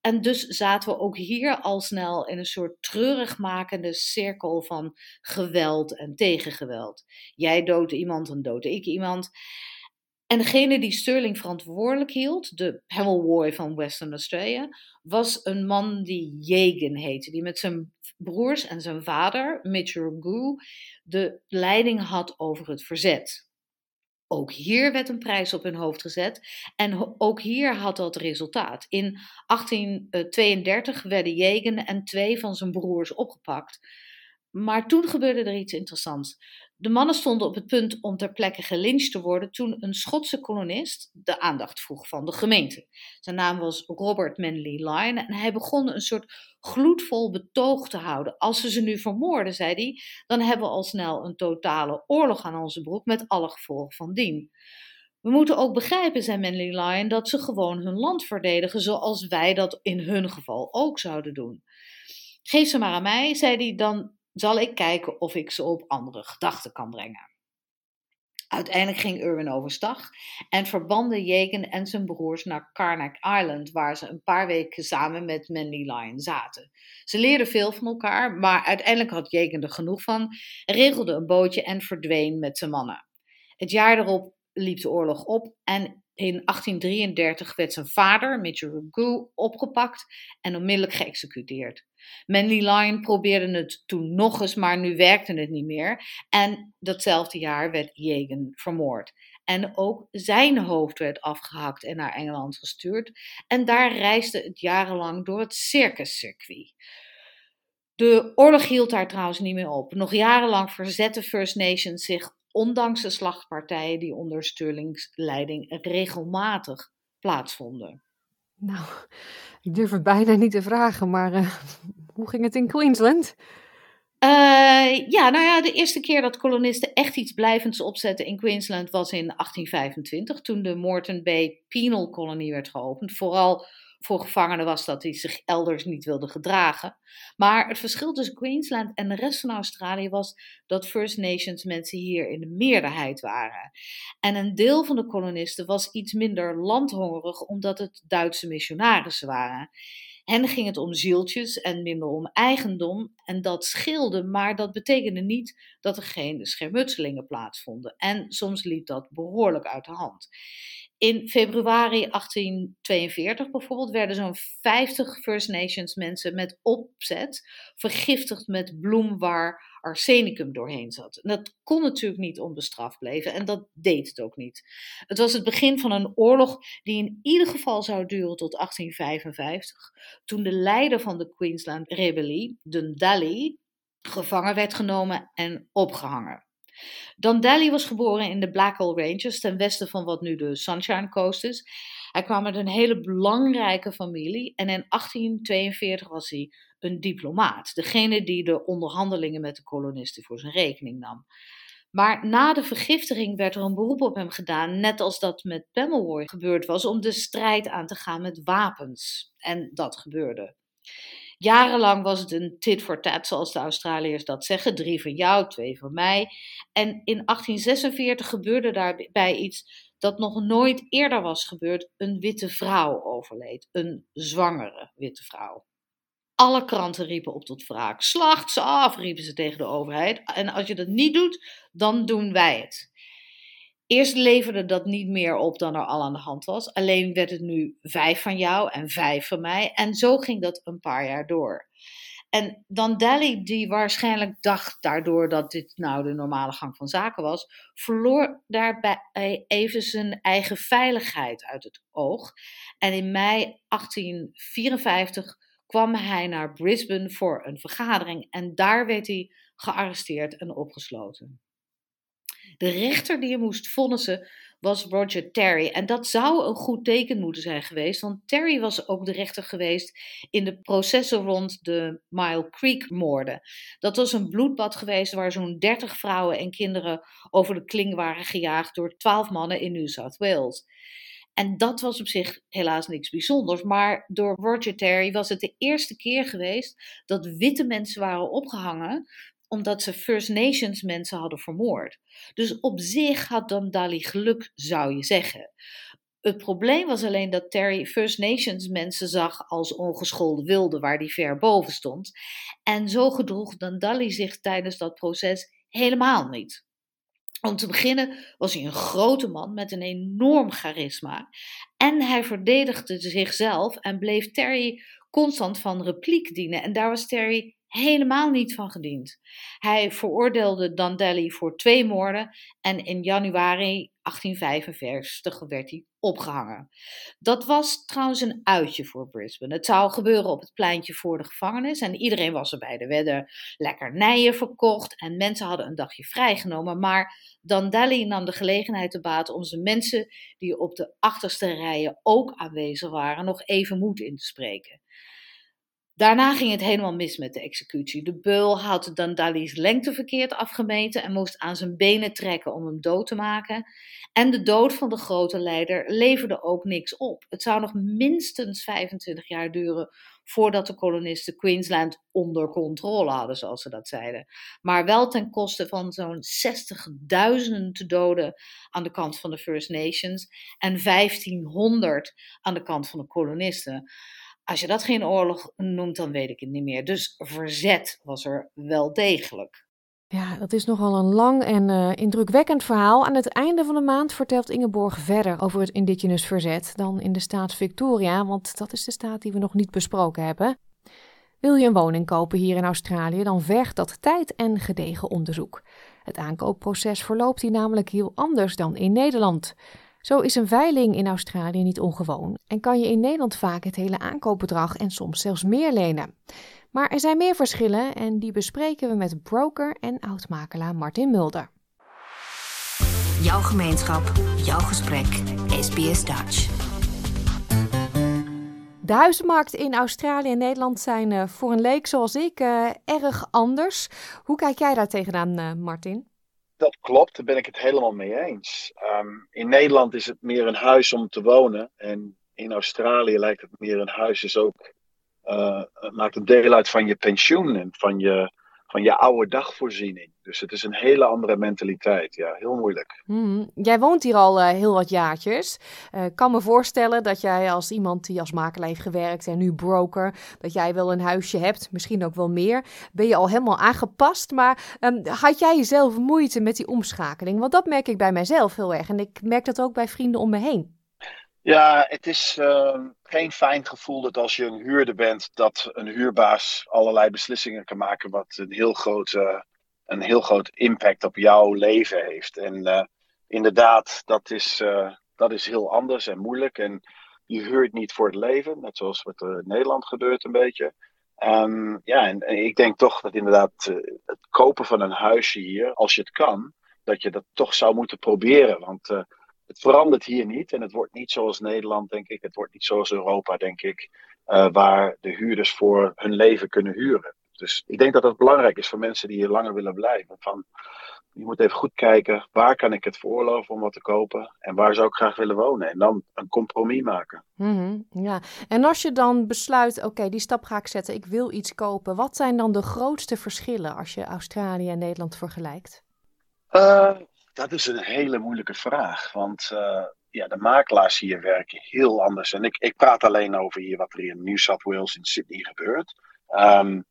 En dus zaten we ook hier al snel in een soort treurigmakende cirkel van geweld en tegengeweld. Jij doodt iemand, dan dood ik iemand. En degene die Sterling verantwoordelijk hield, de Pemulwuy van Western Australia, was een man die Jagan heette, die met zijn broers en zijn vader, Mitchell de leiding had over het verzet. Ook hier werd een prijs op hun hoofd gezet en ook hier had dat resultaat. In 1832 werden Jagan en twee van zijn broers opgepakt. Maar toen gebeurde er iets interessants. De mannen stonden op het punt om ter plekke gelyncht te worden toen een Schotse kolonist de aandacht vroeg van de gemeente. Zijn naam was Robert Manley Lyon en hij begon een soort gloedvol betoog te houden. Als ze ze nu vermoorden, zei hij, dan hebben we al snel een totale oorlog aan onze broek met alle gevolgen van dien. We moeten ook begrijpen, zei Manley Lyon, dat ze gewoon hun land verdedigen zoals wij dat in hun geval ook zouden doen. Geef ze maar aan mij, zei hij, dan zal ik kijken of ik ze op andere gedachten kan brengen. Uiteindelijk ging Irwin overstag en verbanden Jagan en zijn broers naar Karnak Island, waar ze een paar weken samen met Manly Lion zaten. Ze leerden veel van elkaar, maar uiteindelijk had Jagan er genoeg van, regelde een bootje en verdween met zijn mannen. Het jaar erop liep de oorlog op en in 1833 werd zijn vader, Ragoo, opgepakt en onmiddellijk geëxecuteerd. Manly Lion probeerde het toen nog eens, maar nu werkte het niet meer. En datzelfde jaar werd Jagan vermoord. En ook zijn hoofd werd afgehakt en naar Engeland gestuurd. En daar reisde het jarenlang door het circuscircuit. De oorlog hield daar trouwens niet meer op. Nog jarenlang verzetten First Nations zich, ondanks de slachtpartijen die onder Sterling's leiding regelmatig plaatsvonden. Nou, ik durf het bijna niet te vragen, maar uh, hoe ging het in Queensland? Uh, ja, nou ja, de eerste keer dat kolonisten echt iets blijvends opzetten in Queensland was in 1825, toen de Moreton Bay Penal Colony werd geopend. Vooral voor gevangenen was dat die zich elders niet wilden gedragen. Maar het verschil tussen Queensland en de rest van Australië was dat First Nations mensen hier in de meerderheid waren. En een deel van de kolonisten was iets minder landhongerig omdat het Duitse missionarissen waren. Hen ging het om zieltjes en minder om eigendom. En dat scheelde, maar dat betekende niet dat er geen schermutselingen plaatsvonden. En soms liep dat behoorlijk uit de hand. In februari 1842 bijvoorbeeld werden zo'n 50 First Nations mensen met opzet vergiftigd met bloem waar arsenicum doorheen zat. Dat kon natuurlijk niet onbestraft blijven en dat deed het ook niet. Het was het begin van een oorlog die in ieder geval zou duren tot 1855, toen de leider van de Queensland Rebellie, Dundalli, gevangen werd genomen en opgehangen. Dundalli was geboren in de Blackall Ranges, ten westen van wat nu de Sunshine Coast is. Hij kwam uit een hele belangrijke familie en in 1842 was hij een diplomaat, degene die de onderhandelingen met de kolonisten voor zijn rekening nam. Maar na de vergiftiging werd er een beroep op hem gedaan, net als dat met Pemulwuy gebeurd was, om de strijd aan te gaan met wapens. En dat gebeurde. Jarenlang was het een tit for tat, zoals de Australiërs dat zeggen. Drie van jou, twee van mij. En in 1846 gebeurde daarbij iets dat nog nooit eerder was gebeurd. Een witte vrouw overleed. Een zwangere witte vrouw. Alle kranten riepen op tot wraak. Slacht ze af, riepen ze tegen de overheid. En als je dat niet doet, dan doen wij het. Eerst leverde dat niet meer op dan er al aan de hand was. Alleen werd het nu vijf van jou en vijf van mij. En zo ging dat een paar jaar door. En dan Dali, die waarschijnlijk dacht daardoor dat dit nou de normale gang van zaken was, verloor daarbij even zijn eigen veiligheid uit het oog. En in mei 1854 kwam hij naar Brisbane voor een vergadering en daar werd hij gearresteerd en opgesloten. De rechter die hem moest vonnissen was Roger Terry. En dat zou een goed teken moeten zijn geweest, want Terry was ook de rechter geweest in de processen rond de Mile Creek moorden. Dat was een bloedbad geweest waar zo'n 30 vrouwen en kinderen over de kling waren gejaagd door 12 mannen in New South Wales. En dat was op zich helaas niks bijzonders. Maar door Roger Terry was het de eerste keer geweest dat witte mensen waren opgehangen omdat ze First Nations mensen hadden vermoord. Dus op zich had Dali geluk, zou je zeggen. Het probleem was alleen dat Terry First Nations mensen zag als ongeschoolde wilden, waar die ver boven stond. En zo gedroeg Dali zich tijdens dat proces helemaal niet. Om te beginnen was hij een grote man met een enorm charisma. En hij verdedigde zichzelf en bleef Terry constant van repliek dienen. En daar was Terry helemaal niet van gediend. Hij veroordeelde Dandeli voor twee moorden en in januari 1845 werd hij opgehangen. Dat was trouwens een uitje voor Brisbane. Het zou gebeuren op het pleintje voor de gevangenis en iedereen was erbij. Er werden lekkernijen verkocht en mensen hadden een dagje vrijgenomen. Maar Dandeli nam de gelegenheid te baat om zijn mensen die op de achterste rijen ook aanwezig waren nog even moed in te spreken. Daarna ging het helemaal mis met de executie. De beul had Dandali's lengte verkeerd afgemeten en moest aan zijn benen trekken om hem dood te maken. En de dood van de grote leider leverde ook niks op. Het zou nog minstens 25 jaar duren voordat de kolonisten Queensland onder controle hadden, zoals ze dat zeiden. Maar wel ten koste van zo'n 60.000 doden aan de kant van de First Nations en 1500 aan de kant van de kolonisten. Als je dat geen oorlog noemt, dan weet ik het niet meer. Dus verzet was er wel degelijk. Ja, dat is nogal een lang en uh, indrukwekkend verhaal. Aan het einde van de maand vertelt Ingeborg verder over het indigenous verzet dan in de staat Victoria, want dat is de staat die we nog niet besproken hebben. Wil je een woning kopen hier in Australië, dan vergt dat tijd en gedegen onderzoek. Het aankoopproces verloopt hier namelijk heel anders dan in Nederland. Zo is een veiling in Australië niet ongewoon en kan je in Nederland vaak het hele aankoopbedrag en soms zelfs meer lenen. Maar er zijn meer verschillen en die bespreken we met broker en oudmakelaar Martin Mulder. Jouw gemeenschap, jouw gesprek, SBS Dutch. De huizenmarkt in Australië en Nederland zijn uh, voor een leek zoals ik uh, erg anders. Hoe kijk jij daar tegenaan, uh, Martin? Dat klopt, daar ben ik het helemaal mee eens. Ehm, in Nederland is het meer een huis om te wonen. En in Australië lijkt het meer een huis, is ook, uh, maakt een deel uit van je pensioen en van je, van je oude dagvoorziening. Dus het is een hele andere mentaliteit. Ja, heel moeilijk. Hmm. Jij woont hier al uh, heel wat jaartjes. Ik uh, kan me voorstellen dat jij als iemand die als makelaar heeft gewerkt en nu broker, dat jij wel een huisje hebt, misschien ook wel meer. Ben je al helemaal aangepast, maar um, had jij zelf moeite met die omschakeling? Want dat merk ik bij mijzelf heel erg en ik merk dat ook bij vrienden om me heen. Ja, het is uh, geen fijn gevoel dat als je een huurder bent, dat een huurbaas allerlei beslissingen kan maken wat een heel groot, een heel groot impact op jouw leven heeft. En uh, inderdaad, dat is, dat is heel anders en moeilijk. En je huurt niet voor het leven, net zoals wat er in Nederland gebeurt een beetje. Um, ja, en, en, ik denk toch dat inderdaad het kopen van een huisje hier, als je het kan, dat je dat toch zou moeten proberen. Want het verandert hier niet en het wordt niet zoals Nederland, denk ik. Het wordt niet zoals Europa, denk ik, uh, waar de huurders voor hun leven kunnen huren. Dus ik denk dat dat belangrijk is voor mensen die hier langer willen blijven. Van, je moet even goed kijken, waar kan ik het veroorloven om wat te kopen en waar zou ik graag willen wonen? En dan een compromis maken. Mm -hmm, ja, en als je dan besluit, oké, okay, die stap ga ik zetten, ik wil iets kopen. Wat zijn dan de grootste verschillen als je Australië en Nederland vergelijkt? Uh, dat is een hele moeilijke vraag. Want uh, ja, de makelaars hier werken heel anders. En ik, ik praat alleen over hier wat er in New South Wales in Sydney gebeurt. Um,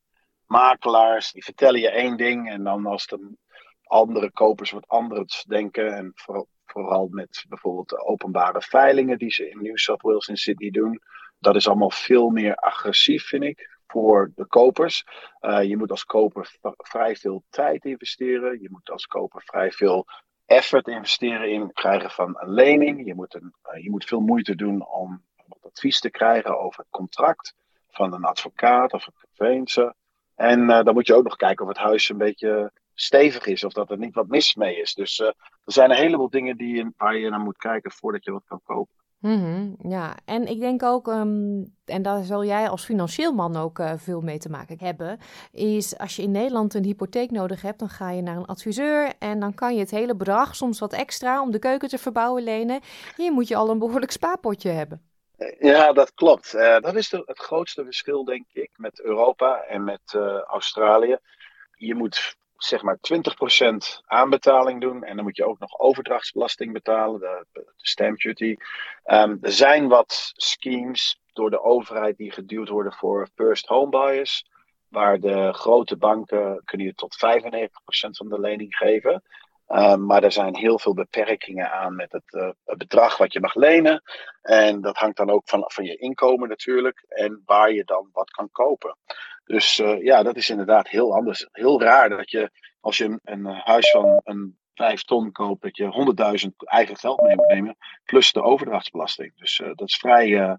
makelaars die vertellen je één ding en dan als de andere kopers wat anders denken. En voor, vooral met bijvoorbeeld de openbare veilingen die ze in New South Wales in Sydney doen. Dat is allemaal veel meer agressief, vind ik voor de kopers. Uh, je moet als koper vrij veel tijd investeren. Je moet als koper vrij veel effort investeren in het krijgen van een lening. Je moet, een, uh, je moet veel moeite doen om advies te krijgen over het contract van een advocaat of een conveyancer. En uh, dan moet je ook nog kijken of het huis een beetje stevig is of dat er niet wat mis mee is. Dus uh, er zijn een heleboel dingen die waar je naar moet kijken voordat je wat kan kopen. Mhm, ja, en ik denk ook, ehm, en daar zal jij als financieel man ook uh, veel mee te maken hebben, is als je in Nederland een hypotheek nodig hebt, dan ga je naar een adviseur en dan kan je het hele bedrag, soms wat extra, om de keuken te verbouwen lenen. Hier moet je al een behoorlijk spaarpotje hebben. Ja, dat klopt. Uh, dat is de, het grootste verschil, denk ik, met Europa en met Australië. Je moet zeg maar 20% aanbetaling doen. En dan moet je ook nog overdrachtsbelasting betalen, de, de stamp duty. Um, er zijn wat schemes door de overheid die geduwd worden voor first home buyers. Waar de grote banken kunnen je tot 95% van de lening geven. Um, maar er zijn heel veel beperkingen aan met het, uh, het, bedrag wat je mag lenen. En dat hangt dan ook van, van je inkomen natuurlijk. En waar je dan wat kan kopen. Dus uh, ja, dat is inderdaad heel anders. Heel raar dat je als je een, een huis van een 5 ton koopt, dat je 100.000 eigen geld mee moet nemen. Plus de overdrachtsbelasting. Dus uh, dat is vrij,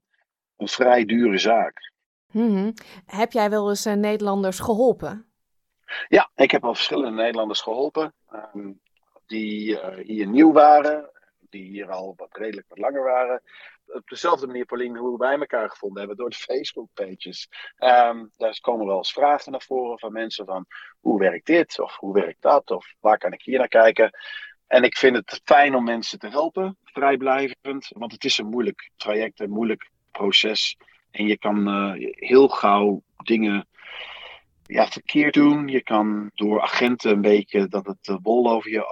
een vrij dure zaak. Mm -hmm. Heb jij wel eens Nederlanders geholpen? Ja, ik heb al verschillende Nederlanders geholpen. Um, die uh, hier nieuw waren, die hier al wat redelijk wat langer waren. Op dezelfde manier, Pauline, hoe wij elkaar gevonden hebben door de Facebook-pages. Um, daar komen wel eens vragen naar voren van mensen van hoe werkt dit of hoe werkt dat of waar kan ik hier naar kijken. En ik vind het fijn om mensen te helpen, vrijblijvend, want het is een moeilijk traject, een moeilijk proces. En je kan uh, heel gauw dingen ja, verkeerd doen. Je kan door agenten een beetje dat het de wol over je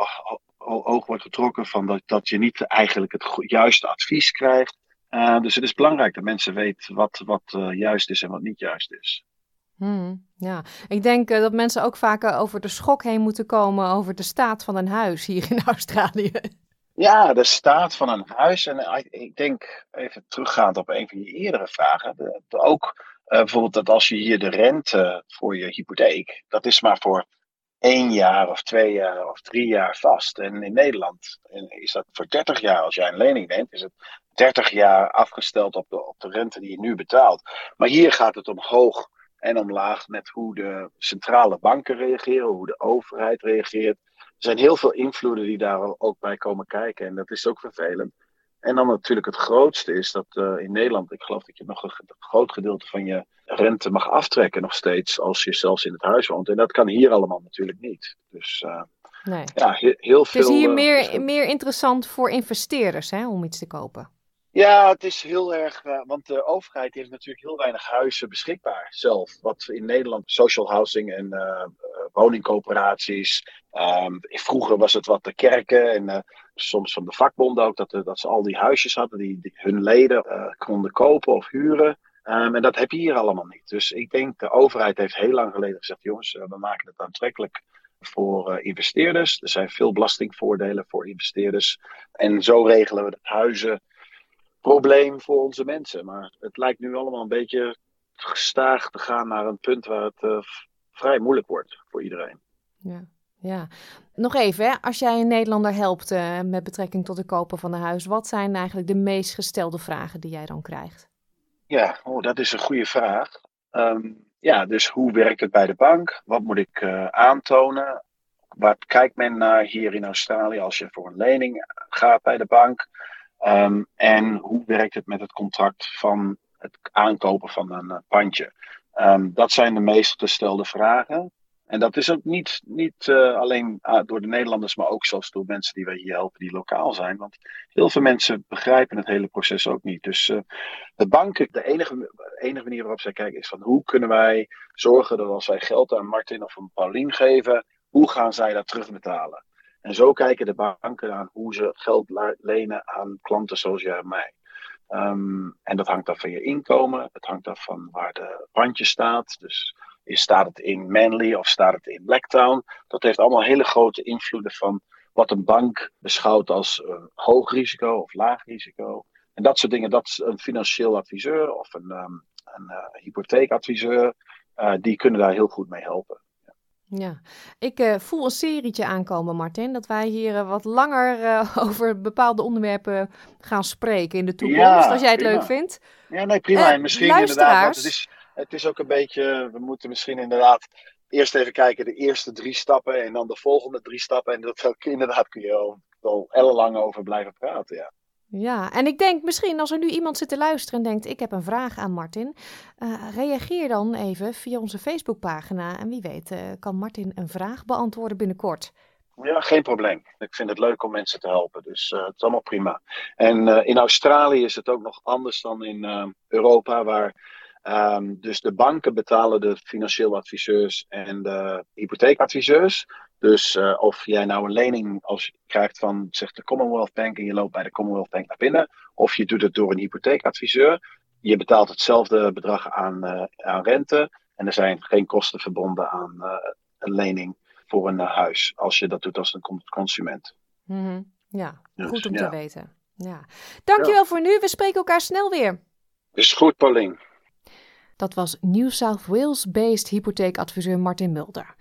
oog wordt getrokken. Van dat, dat je niet eigenlijk het juiste advies krijgt. Uh, dus het is belangrijk dat mensen weten wat, wat uh, juist is en wat niet juist is. Hmm, ja, ik denk dat mensen ook vaker over de schok heen moeten komen over de staat van een huis hier in Australië. Ja, de staat van een huis. En ik denk, even teruggaand op een van je eerdere vragen, ook uh, bijvoorbeeld dat als je hier de rente voor je hypotheek, dat is maar voor één jaar of twee jaar of drie jaar vast. En in Nederland is dat voor 30 jaar. Als jij een lening neemt, is het 30 jaar afgesteld op de, op de rente die je nu betaalt. Maar hier gaat het omhoog en omlaag met hoe de centrale banken reageren, hoe de overheid reageert. Er zijn heel veel invloeden die daar ook bij komen kijken en dat is ook vervelend. En dan natuurlijk het grootste is dat uh, in Nederland, ik geloof dat je nog een groot gedeelte van je rente mag aftrekken nog steeds als je zelfs in het huis woont. En dat kan hier allemaal natuurlijk niet. Dus uh, nee. ja, he heel veel. Het is hier uh, meer, meer interessant voor investeerders hè, om iets te kopen. Ja, het is heel erg, want de overheid heeft natuurlijk heel weinig huizen beschikbaar zelf. Wat in Nederland social housing en woningcoöperaties. Um, vroeger was het wat de kerken en uh, soms van de vakbonden ook, dat, dat ze al die huisjes hadden die, hun leden uh, konden kopen of huren. Um, en dat heb je hier allemaal niet. Dus ik denk, de overheid heeft heel lang geleden gezegd, jongens, we maken het aantrekkelijk voor investeerders. Er zijn veel belastingvoordelen voor investeerders. En zo regelen we het huizenprobleem voor onze mensen. Maar het lijkt nu allemaal een beetje gestaag te gaan naar een punt waar het vrij moeilijk wordt voor iedereen. Ja. Ja, nog even, hè? als jij een Nederlander helpt uh, met betrekking tot het kopen van een huis, wat zijn eigenlijk de meest gestelde vragen die jij dan krijgt? Ja, oh, dat is een goede vraag. Um, ja, dus hoe werkt het bij de bank? Wat moet ik uh, aantonen? Waar kijkt men naar hier in Australië als je voor een lening gaat bij de bank? Um, en hoe werkt het met het contract van het aankopen van een pandje? Um, dat zijn de meest gestelde vragen. En dat is ook niet, niet uh, alleen uh, door de Nederlanders, maar ook zelfs door mensen die wij hier helpen die lokaal zijn. Want heel veel mensen begrijpen het hele proces ook niet. Dus uh, de banken, de enige, enige manier waarop zij kijken is van hoe kunnen wij zorgen dat als wij geld aan Martin of aan Paulien geven, hoe gaan zij dat terugbetalen? En zo kijken de banken aan hoe ze geld lenen aan klanten zoals jij en mij. Um, en dat hangt af van je inkomen, het hangt af van waar de bandje staat. Dus staat het in Manly of staat het in Blacktown? Dat heeft allemaal hele grote invloeden van wat een bank beschouwt als hoog risico of laag risico. En dat soort dingen, dat een financieel adviseur of een, um, een uh, hypotheekadviseur, uh, die kunnen daar heel goed mee helpen. Ja, ik uh, voel een serietje aankomen, Martin. Dat wij hier uh, wat langer uh, over bepaalde onderwerpen gaan spreken in de toekomst. Ja, als jij het prima. leuk vindt. Ja, nee, prima. en misschien inderdaad. Want het, is, het is ook een beetje. We moeten misschien inderdaad eerst even kijken, de eerste drie stappen en dan de volgende drie stappen. En dat inderdaad kun je al, al ellenlang over blijven praten. Ja. Ja, en ik denk misschien als er nu iemand zit te luisteren en denkt: Ik heb een vraag aan Martin. Uh, reageer dan even via onze Facebookpagina. En wie weet, uh, kan Martin een vraag beantwoorden binnenkort. Ja, geen probleem. Ik vind het leuk om mensen te helpen. Dus uh, het is allemaal prima. En in Australië is het ook nog anders dan in Europa, waar um, dus de banken betalen de financieel adviseurs en de hypotheekadviseurs. Dus uh, of jij nou een lening als krijgt van zegt de Commonwealth Bank en je loopt bij de Commonwealth Bank naar binnen, of je doet het door een hypotheekadviseur. Je betaalt hetzelfde bedrag aan, uh, aan rente en er zijn geen kosten verbonden aan uh, een lening voor een huis als je dat doet als een consument. Mm -hmm. Ja, dus, goed om ja. te weten. Ja. Dankjewel ja. voor nu. We spreken elkaar snel weer. Is goed, Paulien. Dat was New South Wales-based hypotheekadviseur Martin Mulder.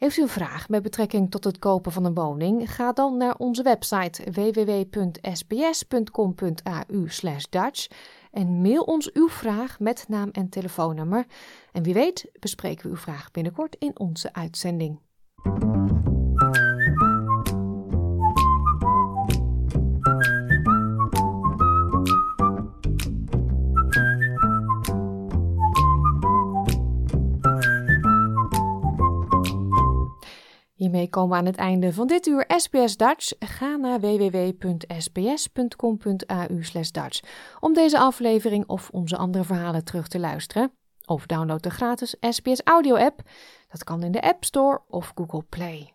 Heeft u een vraag met betrekking tot het kopen van een woning? Ga dan naar onze website www.sbs.com.au/dutch en mail ons uw vraag met naam en telefoonnummer. En wie weet bespreken we uw vraag binnenkort in onze uitzending. Hiermee komen aan het einde van dit uur SBS Dutch. Ga naar www.sbs.com.au Dutch om deze aflevering of onze andere verhalen terug te luisteren. Of download de gratis SBS Audio app. Dat kan in de App Store of Google Play.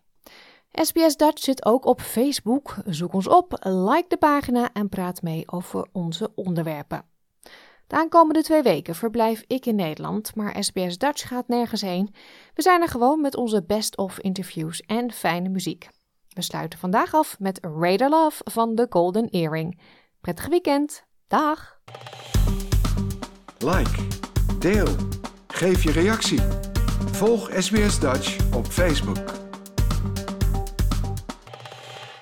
SBS Dutch zit ook op Facebook. Zoek ons op, like de pagina en praat mee over onze onderwerpen. De aankomende twee weken verblijf ik in Nederland, maar SBS Dutch gaat nergens heen. We zijn er gewoon met onze best-of interviews en fijne muziek. We sluiten vandaag af met Radar Love van The Golden Earring. Prettig weekend. Dag! Like, deel, geef je reactie. Volg SBS Dutch op Facebook.